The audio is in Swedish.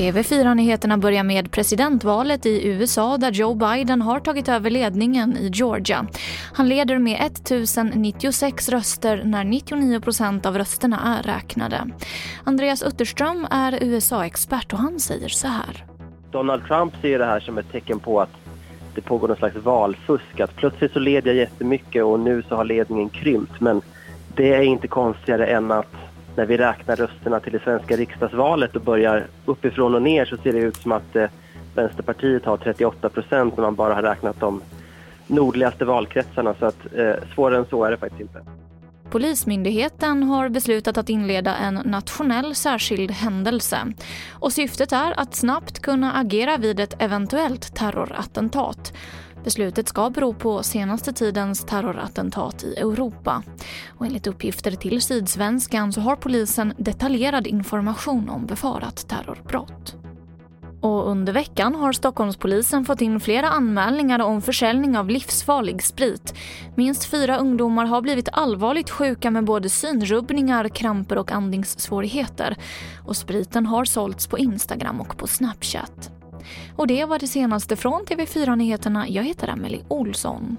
TV4-nyheterna börjar med presidentvalet i USA där Joe Biden har tagit över ledningen i Georgia. Han leder med 1096 röster när 99 procent av rösterna är räknade. Andreas Utterström är USA-expert och han säger så här. Donald Trump ser det här som ett tecken på att det pågår någon slags valfusk. Att plötsligt så leder jag jättemycket och nu så har ledningen krympt. Men det är inte konstigare än att när vi räknar rösterna till det svenska riksdagsvalet och börjar uppifrån och ner så ser det ut som att eh, Vänsterpartiet har 38 procent när man bara har räknat de nordligaste valkretsarna. Så att eh, svårare än så är det faktiskt inte. Polismyndigheten har beslutat att inleda en nationell särskild händelse. Och syftet är att snabbt kunna agera vid ett eventuellt terrorattentat. Beslutet ska bero på senaste tidens terrorattentat i Europa. Och enligt uppgifter till Sydsvenskan så har polisen detaljerad information om befarat terrorbrott. Och under veckan har Stockholmspolisen fått in flera anmälningar om försäljning av livsfarlig sprit. Minst fyra ungdomar har blivit allvarligt sjuka med både synrubbningar, kramper och andningssvårigheter. Och spriten har sålts på Instagram och på Snapchat. Och det var det senaste från TV4 Nyheterna. Jag heter Emily Olsson.